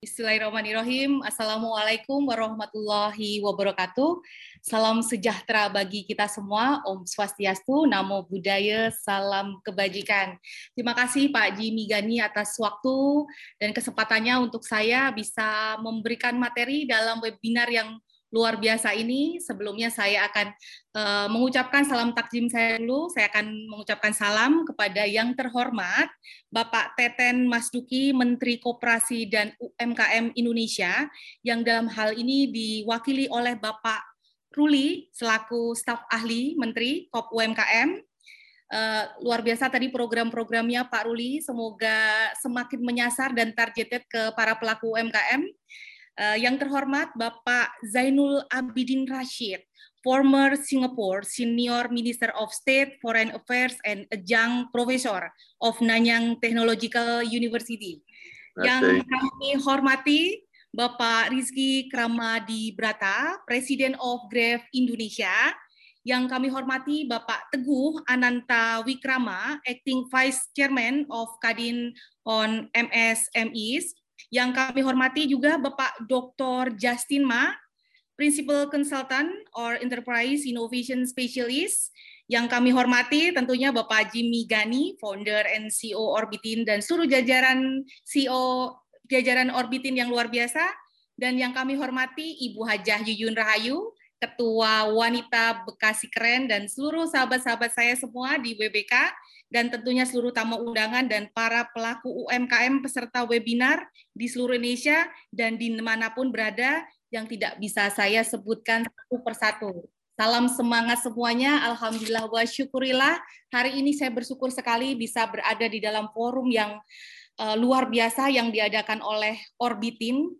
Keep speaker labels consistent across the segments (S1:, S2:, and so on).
S1: Bismillahirrahmanirrahim. Assalamualaikum warahmatullahi wabarakatuh. Salam sejahtera bagi kita semua. Om Swastiastu, Namo Buddhaya, Salam Kebajikan. Terima kasih Pak Jimmy Gani atas waktu dan kesempatannya untuk saya bisa memberikan materi dalam webinar yang luar biasa ini. Sebelumnya saya akan uh, mengucapkan salam takjim saya dulu. Saya akan mengucapkan salam kepada yang terhormat Bapak Teten Masduki, Menteri Koperasi dan UMKM Indonesia, yang dalam hal ini diwakili oleh Bapak Ruli selaku staf ahli Menteri Kop UMKM. Uh, luar biasa tadi program-programnya Pak Ruli, semoga semakin menyasar dan targeted ke para pelaku UMKM. Uh, yang terhormat Bapak Zainul Abidin Rashid, former Singapore Senior Minister of State Foreign Affairs and adjunct professor of Nanyang Technological University. Okay. Yang kami hormati Bapak Rizky Kramadi Brata, Presiden of Grave Indonesia, yang kami hormati Bapak Teguh Ananta Wikrama, Acting Vice Chairman of Kadin on MSMEs, yang kami hormati juga Bapak Dr. Justin Ma, Principal Consultant or Enterprise Innovation Specialist. Yang kami hormati tentunya Bapak Jimmy Gani, Founder and CEO Orbitin, dan seluruh jajaran CEO jajaran Orbitin yang luar biasa. Dan yang kami hormati Ibu Hajah Yuyun Rahayu, Ketua Wanita Bekasi Keren, dan seluruh sahabat-sahabat saya semua di WBK dan tentunya seluruh tamu undangan dan para pelaku UMKM peserta webinar di seluruh Indonesia dan di mana pun berada yang tidak bisa saya sebutkan satu persatu. Salam semangat semuanya, Alhamdulillah wa syukurillah. Hari ini saya bersyukur sekali bisa berada di dalam forum yang uh, luar biasa yang diadakan oleh Orbitin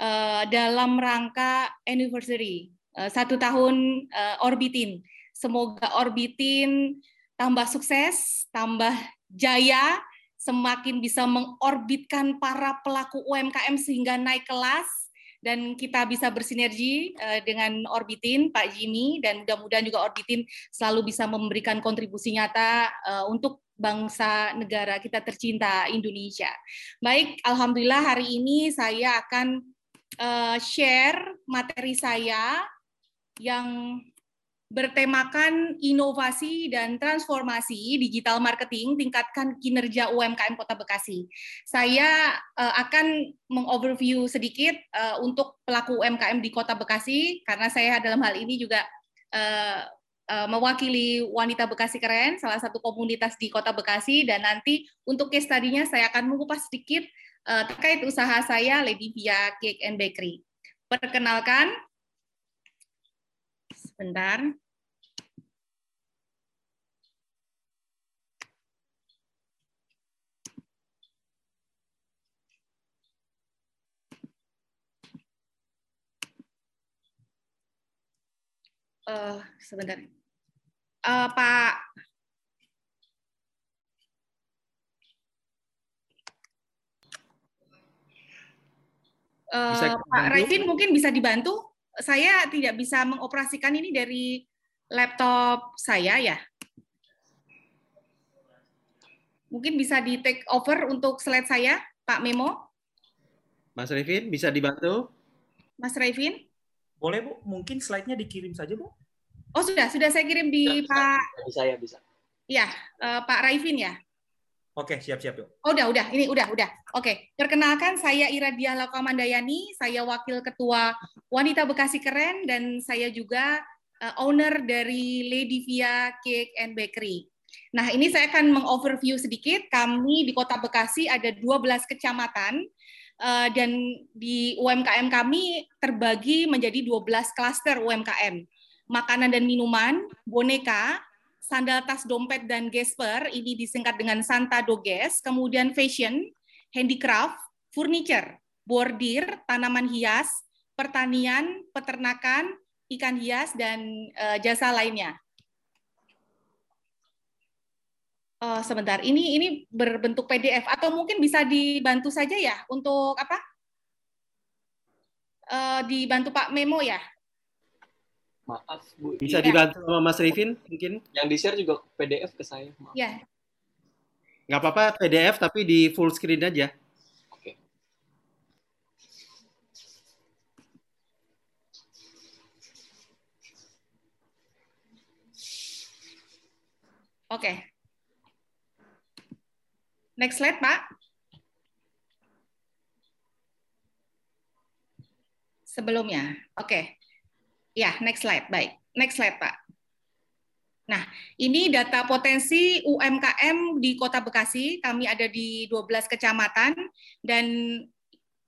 S1: uh, dalam rangka anniversary uh, satu tahun uh, Orbitin. Semoga Orbitin tambah sukses, tambah jaya, semakin bisa mengorbitkan para pelaku UMKM sehingga naik kelas dan kita bisa bersinergi uh, dengan Orbitin, Pak Jimmy, dan mudah-mudahan juga Orbitin selalu bisa memberikan kontribusi nyata uh, untuk bangsa negara kita tercinta Indonesia. Baik, Alhamdulillah hari ini saya akan uh, share materi saya yang bertemakan inovasi dan transformasi digital marketing tingkatkan kinerja UMKM Kota Bekasi. Saya uh, akan mengoverview sedikit uh, untuk pelaku UMKM di Kota Bekasi karena saya dalam hal ini juga uh, mewakili Wanita Bekasi Keren, salah satu komunitas di Kota Bekasi dan nanti untuk case study-nya saya akan mengupas sedikit terkait usaha saya Lady Via Cake and Bakery. Perkenalkan, Sebentar. Uh, sebentar. Uh, Pak Uh, Pak Revin mungkin bisa dibantu saya tidak bisa mengoperasikan ini dari laptop saya ya. Mungkin bisa di take over untuk slide saya, Pak Memo.
S2: Mas Revin, bisa dibantu?
S1: Mas Revin?
S3: Boleh, Bu. Mungkin slide-nya dikirim saja, Bu.
S1: Oh, sudah. Sudah saya kirim di
S2: bisa,
S1: Pak...
S2: Bisa, ya, bisa.
S1: Ya, uh, Pak Raifin ya.
S3: Oke, siap-siap yuk.
S1: Oh, udah, udah. Ini udah, udah. Oke, perkenalkan saya Iradia Lakamandayani, saya Wakil Ketua Wanita Bekasi Keren, dan saya juga uh, owner dari Lady Via Cake and Bakery. Nah, ini saya akan mengoverview sedikit. Kami di Kota Bekasi ada 12 kecamatan, uh, dan di UMKM kami terbagi menjadi 12 klaster UMKM. Makanan dan minuman, boneka, sandal tas dompet dan gesper, ini disingkat dengan Santa Doges, kemudian fashion, handicraft, furniture, bordir, tanaman hias, pertanian, peternakan, ikan hias, dan uh, jasa lainnya. Uh, sebentar, ini ini berbentuk PDF atau mungkin bisa dibantu saja ya untuk apa? Uh, dibantu Pak Memo ya
S2: Maaf Bu. Bisa iya. dibantu sama Mas Rifin mungkin? Yang di share juga PDF ke saya. Iya. Nggak apa-apa PDF tapi di full screen aja. Oke.
S1: Oke. Next slide, Pak. sebelumnya. Oke. Okay. Ya, next slide. Baik. Next slide, Pak. Nah, ini data potensi UMKM di Kota Bekasi. Kami ada di 12 kecamatan dan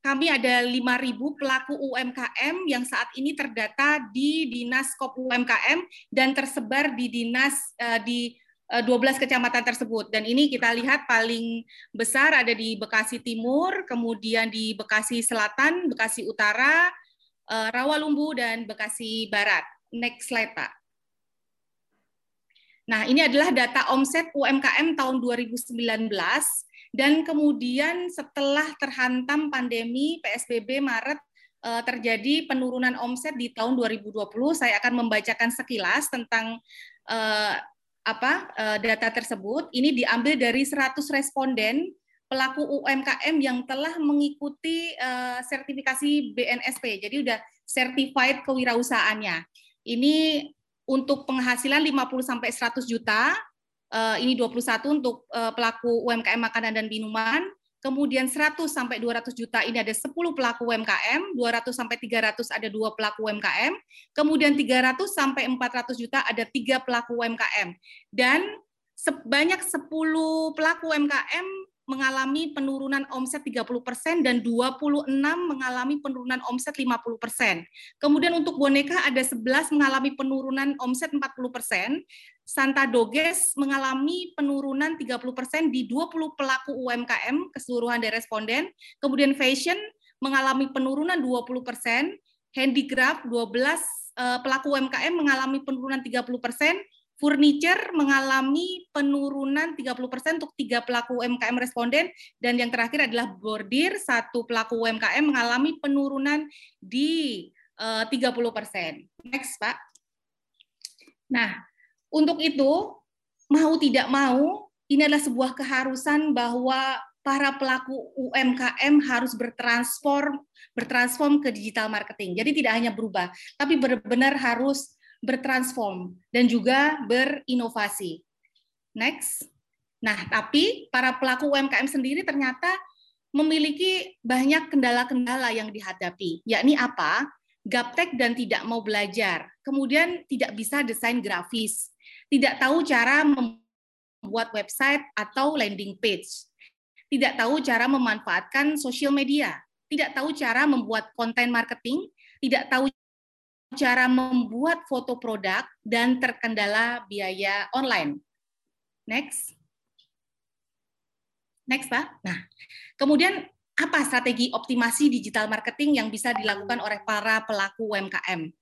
S1: kami ada 5.000 pelaku UMKM yang saat ini terdata di Dinas Kop UMKM dan tersebar di dinas uh, di 12 eh, kecamatan tersebut. Dan ini kita lihat paling besar ada di Bekasi Timur, kemudian di Bekasi Selatan, Bekasi Utara, uh, Rawalumbu, dan Bekasi Barat. Next slide, Pak. Nah, ini adalah data omset UMKM tahun 2019 dan kemudian setelah terhantam pandemi PSBB Maret eh, terjadi penurunan omset di tahun 2020. Saya akan membacakan sekilas tentang eh, apa eh, data tersebut. Ini diambil dari 100 responden pelaku UMKM yang telah mengikuti sertifikasi BNSP. Jadi udah certified kewirausahaannya. Ini untuk penghasilan 50 sampai 100 juta, uh, ini 21 untuk uh, pelaku UMKM makanan dan minuman, kemudian 100 sampai 200 juta ini ada 10 pelaku UMKM, 200 sampai 300 ada dua pelaku UMKM, kemudian 300 sampai 400 juta ada tiga pelaku UMKM. Dan sebanyak 10 pelaku UMKM mengalami penurunan omset 30% dan 26 mengalami penurunan omset 50%. Kemudian untuk boneka ada 11 mengalami penurunan omset 40%, Santa Doges mengalami penurunan 30% di 20 pelaku UMKM keseluruhan dari responden, kemudian fashion mengalami penurunan 20%, handicraft 12 eh, pelaku UMKM mengalami penurunan 30%, Furniture mengalami penurunan 30% untuk tiga pelaku UMKM responden dan yang terakhir adalah bordir satu pelaku UMKM mengalami penurunan di uh, 30%. Next, Pak. Nah, untuk itu mau tidak mau ini adalah sebuah keharusan bahwa para pelaku UMKM harus bertransform bertransform ke digital marketing. Jadi tidak hanya berubah, tapi benar-benar harus bertransform dan juga berinovasi. Next. Nah, tapi para pelaku UMKM sendiri ternyata memiliki banyak kendala-kendala yang dihadapi, yakni apa? Gaptek dan tidak mau belajar, kemudian tidak bisa desain grafis, tidak tahu cara membuat website atau landing page, tidak tahu cara memanfaatkan sosial media, tidak tahu cara membuat konten marketing, tidak tahu cara membuat foto produk dan terkendala biaya online. Next. Next, Pak. Nah, kemudian apa strategi optimasi digital marketing yang bisa dilakukan oleh para pelaku UMKM?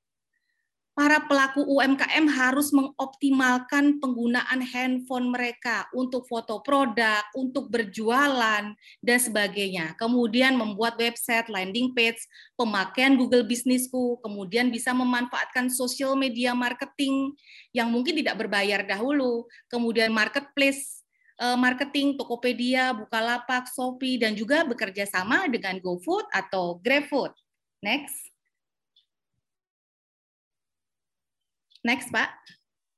S1: Para pelaku UMKM harus mengoptimalkan penggunaan handphone mereka untuk foto produk, untuk berjualan, dan sebagainya. Kemudian membuat website, landing page, pemakaian Google Businessku, kemudian bisa memanfaatkan social media marketing yang mungkin tidak berbayar dahulu, kemudian marketplace eh, marketing Tokopedia, Bukalapak, Shopee, dan juga bekerja sama dengan GoFood atau GrabFood. Next. Next, Pak.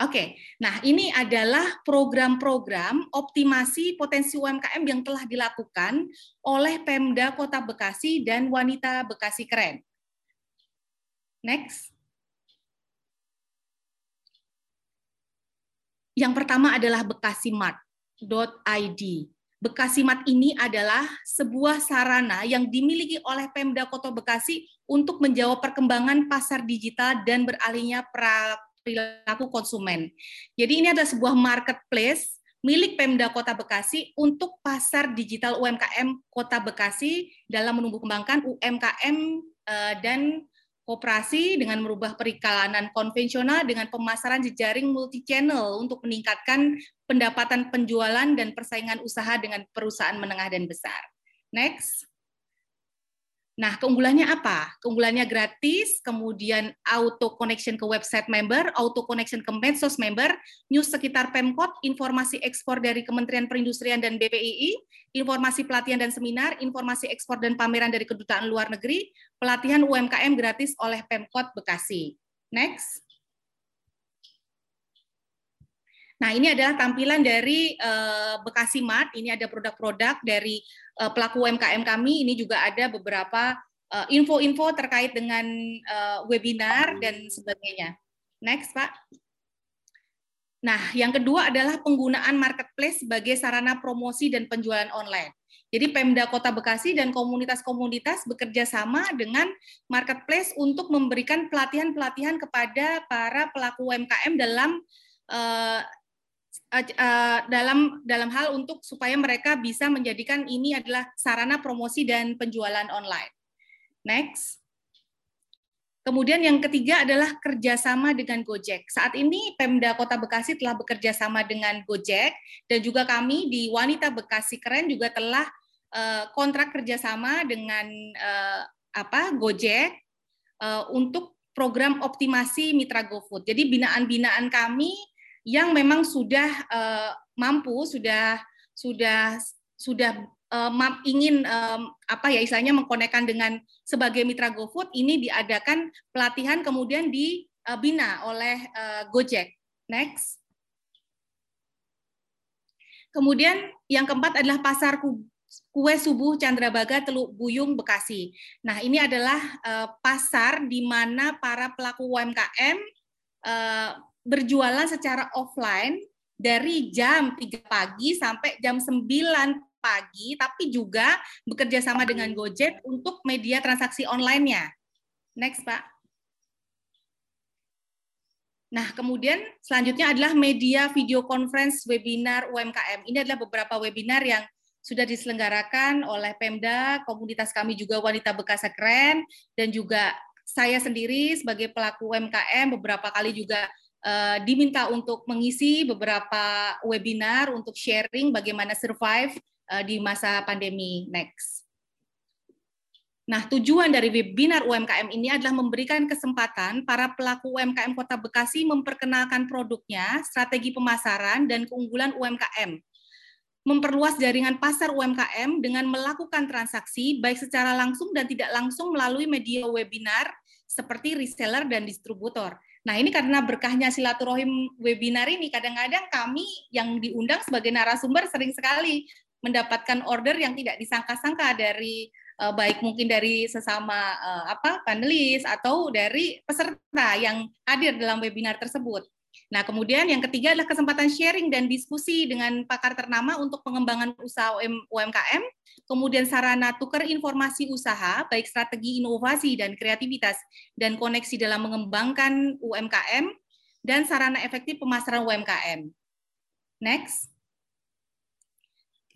S1: Oke, nah ini adalah program-program optimasi potensi UMKM yang telah dilakukan oleh Pemda Kota Bekasi dan Wanita Bekasi Keren. Next. Yang pertama adalah bekasimat.id. Bekasimat ini adalah sebuah sarana yang dimiliki oleh Pemda Kota Bekasi untuk menjawab perkembangan pasar digital dan beralihnya pra perilaku konsumen. Jadi ini adalah sebuah marketplace milik Pemda Kota Bekasi untuk pasar digital UMKM Kota Bekasi dalam menumbuh kembangkan UMKM eh, dan kooperasi dengan merubah perikalanan konvensional dengan pemasaran jejaring multi channel untuk meningkatkan pendapatan penjualan dan persaingan usaha dengan perusahaan menengah dan besar. Next. Nah, keunggulannya apa? Keunggulannya gratis, kemudian auto connection ke website member, auto connection ke medsos member, news sekitar Pemkot, informasi ekspor dari Kementerian Perindustrian dan BPII, informasi pelatihan dan seminar, informasi ekspor dan pameran dari kedutaan luar negeri, pelatihan UMKM gratis oleh Pemkot Bekasi. Next. Nah, ini adalah tampilan dari uh, Bekasi Mart. Ini ada produk-produk dari uh, pelaku UMKM kami. Ini juga ada beberapa info-info uh, terkait dengan webinar dan sebagainya. Next, Pak. Nah, yang kedua adalah penggunaan marketplace sebagai sarana promosi dan penjualan online. Jadi Pemda Kota Bekasi dan komunitas-komunitas bekerja sama dengan marketplace untuk memberikan pelatihan-pelatihan kepada para pelaku UMKM dalam uh, dalam dalam hal untuk supaya mereka bisa menjadikan ini adalah sarana promosi dan penjualan online. Next. Kemudian yang ketiga adalah kerjasama dengan Gojek. Saat ini Pemda Kota Bekasi telah bekerja sama dengan Gojek dan juga kami di Wanita Bekasi Keren juga telah uh, kontrak kerjasama dengan apa Gojek untuk program optimasi Mitra GoFood. Jadi binaan-binaan kami yang memang sudah uh, mampu, sudah sudah sudah uh, ingin um, apa ya istilahnya mengkonekkan dengan sebagai mitra GoFood ini diadakan pelatihan kemudian dibina oleh uh, Gojek. Next. Kemudian yang keempat adalah pasar kue subuh Chandrabaga Teluk Buyung Bekasi. Nah, ini adalah uh, pasar di mana para pelaku UMKM berjualan secara offline dari jam 3 pagi sampai jam 9 pagi, tapi juga bekerja sama dengan Gojek untuk media transaksi online-nya. Next, Pak. Nah, kemudian selanjutnya adalah media video conference webinar UMKM. Ini adalah beberapa webinar yang sudah diselenggarakan oleh Pemda, komunitas kami juga Wanita Bekasa Keren, dan juga saya sendiri sebagai pelaku UMKM beberapa kali juga uh, diminta untuk mengisi beberapa webinar untuk sharing bagaimana survive uh, di masa pandemi next. Nah, tujuan dari webinar UMKM ini adalah memberikan kesempatan para pelaku UMKM Kota Bekasi memperkenalkan produknya, strategi pemasaran, dan keunggulan UMKM. Memperluas jaringan pasar UMKM dengan melakukan transaksi baik secara langsung dan tidak langsung melalui media webinar seperti reseller dan distributor. Nah, ini karena berkahnya silaturahim webinar ini, kadang-kadang kami yang diundang sebagai narasumber sering sekali mendapatkan order yang tidak disangka-sangka dari uh, baik mungkin dari sesama uh, apa panelis atau dari peserta yang hadir dalam webinar tersebut. Nah, kemudian yang ketiga adalah kesempatan sharing dan diskusi dengan pakar ternama untuk pengembangan usaha UMKM, kemudian sarana tukar informasi usaha, baik strategi inovasi dan kreativitas, dan koneksi dalam mengembangkan UMKM, dan sarana efektif pemasaran UMKM. Next.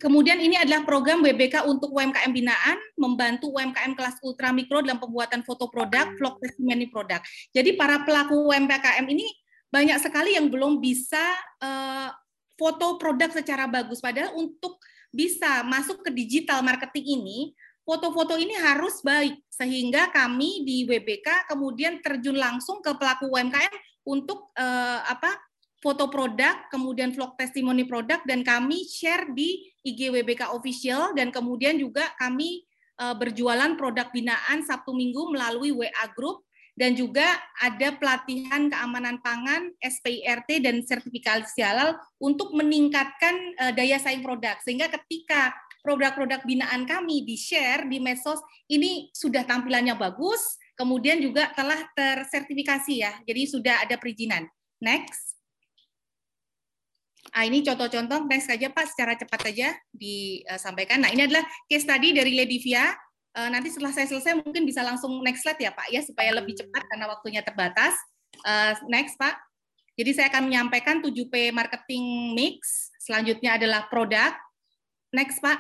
S1: Kemudian ini adalah program WBK untuk UMKM binaan, membantu UMKM kelas ultra mikro dalam pembuatan foto produk, vlog testimoni produk. Jadi para pelaku UMKM ini banyak sekali yang belum bisa uh, foto produk secara bagus. Padahal untuk bisa masuk ke digital marketing ini, foto-foto ini harus baik sehingga kami di WBK kemudian terjun langsung ke pelaku UMKM untuk uh, apa foto produk, kemudian vlog testimoni produk, dan kami share di IG WBK Official, dan kemudian juga kami uh, berjualan produk binaan Sabtu Minggu melalui WA Group, dan juga ada pelatihan keamanan pangan, SPIRT, dan sertifikasi halal untuk meningkatkan uh, daya saing produk. Sehingga ketika produk-produk binaan kami di-share di medsos, ini sudah tampilannya bagus, kemudian juga telah tersertifikasi ya, jadi sudah ada perizinan. Next. Ah, ini contoh-contoh, next saja Pak, secara cepat saja disampaikan. Nah, ini adalah case study dari Ledivia. Uh, nanti setelah saya selesai mungkin bisa langsung next slide ya Pak, ya supaya lebih cepat karena waktunya terbatas. Uh, next Pak. Jadi saya akan menyampaikan 7P marketing mix. Selanjutnya adalah produk. Next Pak.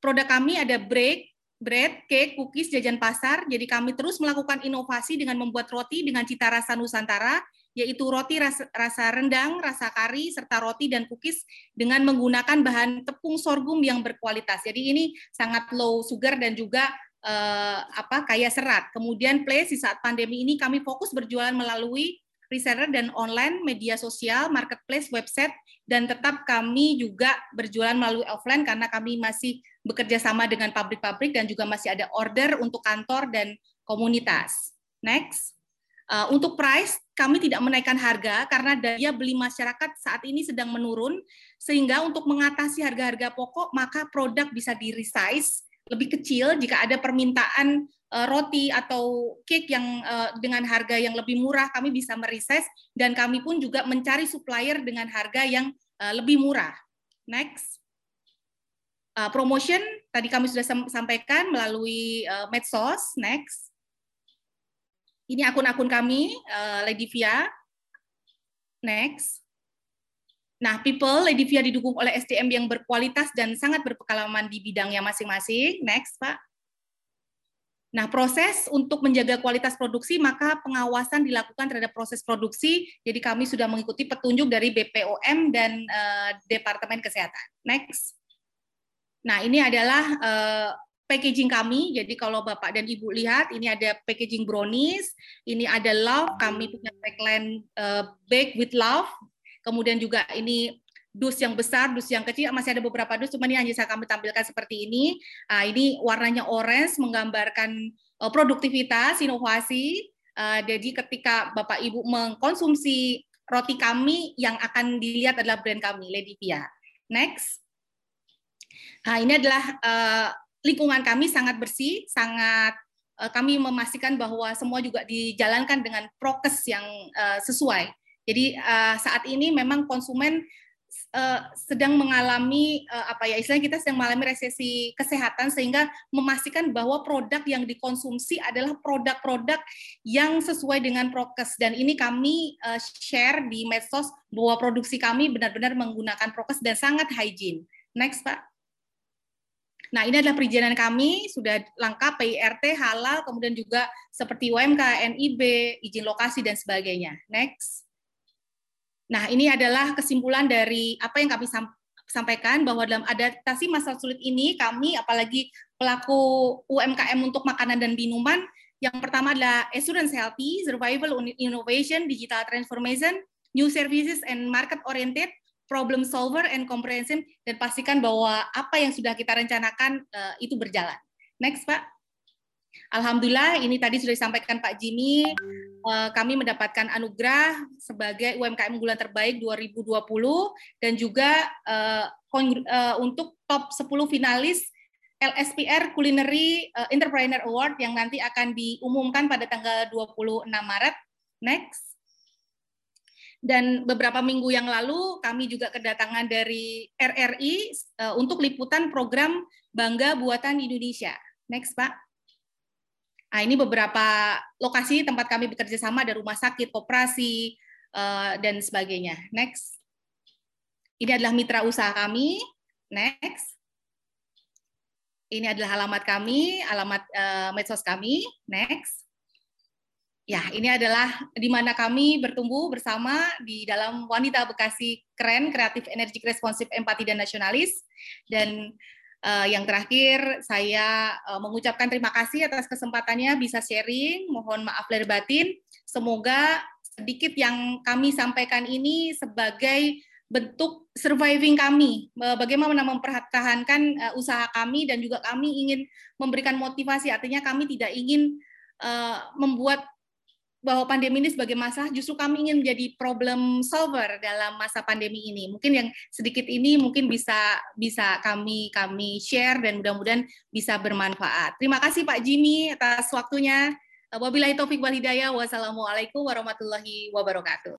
S1: Produk kami ada break, bread, cake, cookies, jajan pasar. Jadi kami terus melakukan inovasi dengan membuat roti dengan cita rasa Nusantara yaitu roti rasa, rasa rendang, rasa kari, serta roti dan cookies dengan menggunakan bahan tepung sorghum yang berkualitas. Jadi ini sangat low sugar dan juga eh, apa kaya serat. Kemudian place di saat pandemi ini kami fokus berjualan melalui reseller dan online, media sosial, marketplace, website, dan tetap kami juga berjualan melalui offline karena kami masih bekerja sama dengan pabrik-pabrik dan juga masih ada order untuk kantor dan komunitas. Next. Uh, untuk price, kami tidak menaikkan harga karena daya beli masyarakat saat ini sedang menurun, sehingga untuk mengatasi harga-harga pokok, maka produk bisa di-resize lebih kecil jika ada permintaan uh, roti atau cake yang uh, dengan harga yang lebih murah, kami bisa meresize dan kami pun juga mencari supplier dengan harga yang lebih murah. Next. Promotion tadi kami sudah sampaikan melalui medsos. Next. Ini akun-akun kami, uh, Ledivia. Next. Nah, People, Ledivia didukung oleh SDM yang berkualitas dan sangat berpengalaman di bidangnya masing-masing. Next, Pak. Nah, proses untuk menjaga kualitas produksi, maka pengawasan dilakukan terhadap proses produksi. Jadi kami sudah mengikuti petunjuk dari BPOM dan uh, Departemen Kesehatan. Next. Nah, ini adalah uh, packaging kami. Jadi kalau Bapak dan Ibu lihat, ini ada packaging brownies, ini ada love, kami punya tagline uh, bake with love. Kemudian juga ini dus yang besar, dus yang kecil, masih ada beberapa dus, cuma ini hanya saya kami tampilkan seperti ini. Nah, ini warnanya orange, menggambarkan uh, produktivitas, inovasi. Uh, jadi ketika Bapak Ibu mengkonsumsi roti kami, yang akan dilihat adalah brand kami, Lady Pia. Next. Nah, ini adalah uh, lingkungan kami sangat bersih, sangat uh, kami memastikan bahwa semua juga dijalankan dengan prokes yang uh, sesuai. Jadi uh, saat ini memang konsumen sedang mengalami apa ya istilahnya kita sedang mengalami resesi kesehatan sehingga memastikan bahwa produk yang dikonsumsi adalah produk-produk yang sesuai dengan prokes dan ini kami share di medsos bahwa produksi kami benar-benar menggunakan prokes dan sangat hygiene. Next, Pak. Nah, ini adalah perizinan kami, sudah lengkap PIRT, halal, kemudian juga seperti UMK, NIB, izin lokasi, dan sebagainya. Next. Nah, ini adalah kesimpulan dari apa yang kami sampaikan, bahwa dalam adaptasi masa sulit ini, kami, apalagi pelaku UMKM untuk makanan dan minuman, yang pertama adalah assurance healthy, survival innovation, digital transformation, new services and market oriented, problem solver and comprehensive dan pastikan bahwa apa yang sudah kita rencanakan uh, itu berjalan. Next, Pak. Alhamdulillah ini tadi sudah disampaikan Pak Jimmy, uh, kami mendapatkan anugerah sebagai UMKM unggulan terbaik 2020 dan juga uh, uh, untuk top 10 finalis LSPR Culinary Entrepreneur Award yang nanti akan diumumkan pada tanggal 26 Maret. Next. Dan beberapa minggu yang lalu kami juga kedatangan dari RRI eh, untuk liputan program Bangga Buatan Indonesia. Next, Pak. Nah, ini beberapa lokasi tempat kami bekerja sama, ada rumah sakit, koperasi, uh, dan sebagainya. Next. Ini adalah mitra usaha kami. Next. Ini adalah alamat kami, alamat uh, medsos kami. Next. Ya, ini adalah di mana kami bertumbuh bersama di dalam wanita Bekasi keren, kreatif, energik, responsif, empati dan nasionalis. Dan uh, yang terakhir saya uh, mengucapkan terima kasih atas kesempatannya bisa sharing. Mohon maaf lahir batin. Semoga sedikit yang kami sampaikan ini sebagai bentuk surviving kami, bagaimana mempertahankan uh, usaha kami dan juga kami ingin memberikan motivasi. Artinya kami tidak ingin uh, membuat bahwa pandemi ini sebagai masalah, justru kami ingin menjadi problem solver dalam masa pandemi ini. Mungkin yang sedikit ini mungkin bisa bisa kami kami share dan mudah-mudahan bisa bermanfaat. Terima kasih Pak Jimmy atas waktunya. Wabillahi taufik wal hidayah. Wassalamualaikum warahmatullahi wabarakatuh.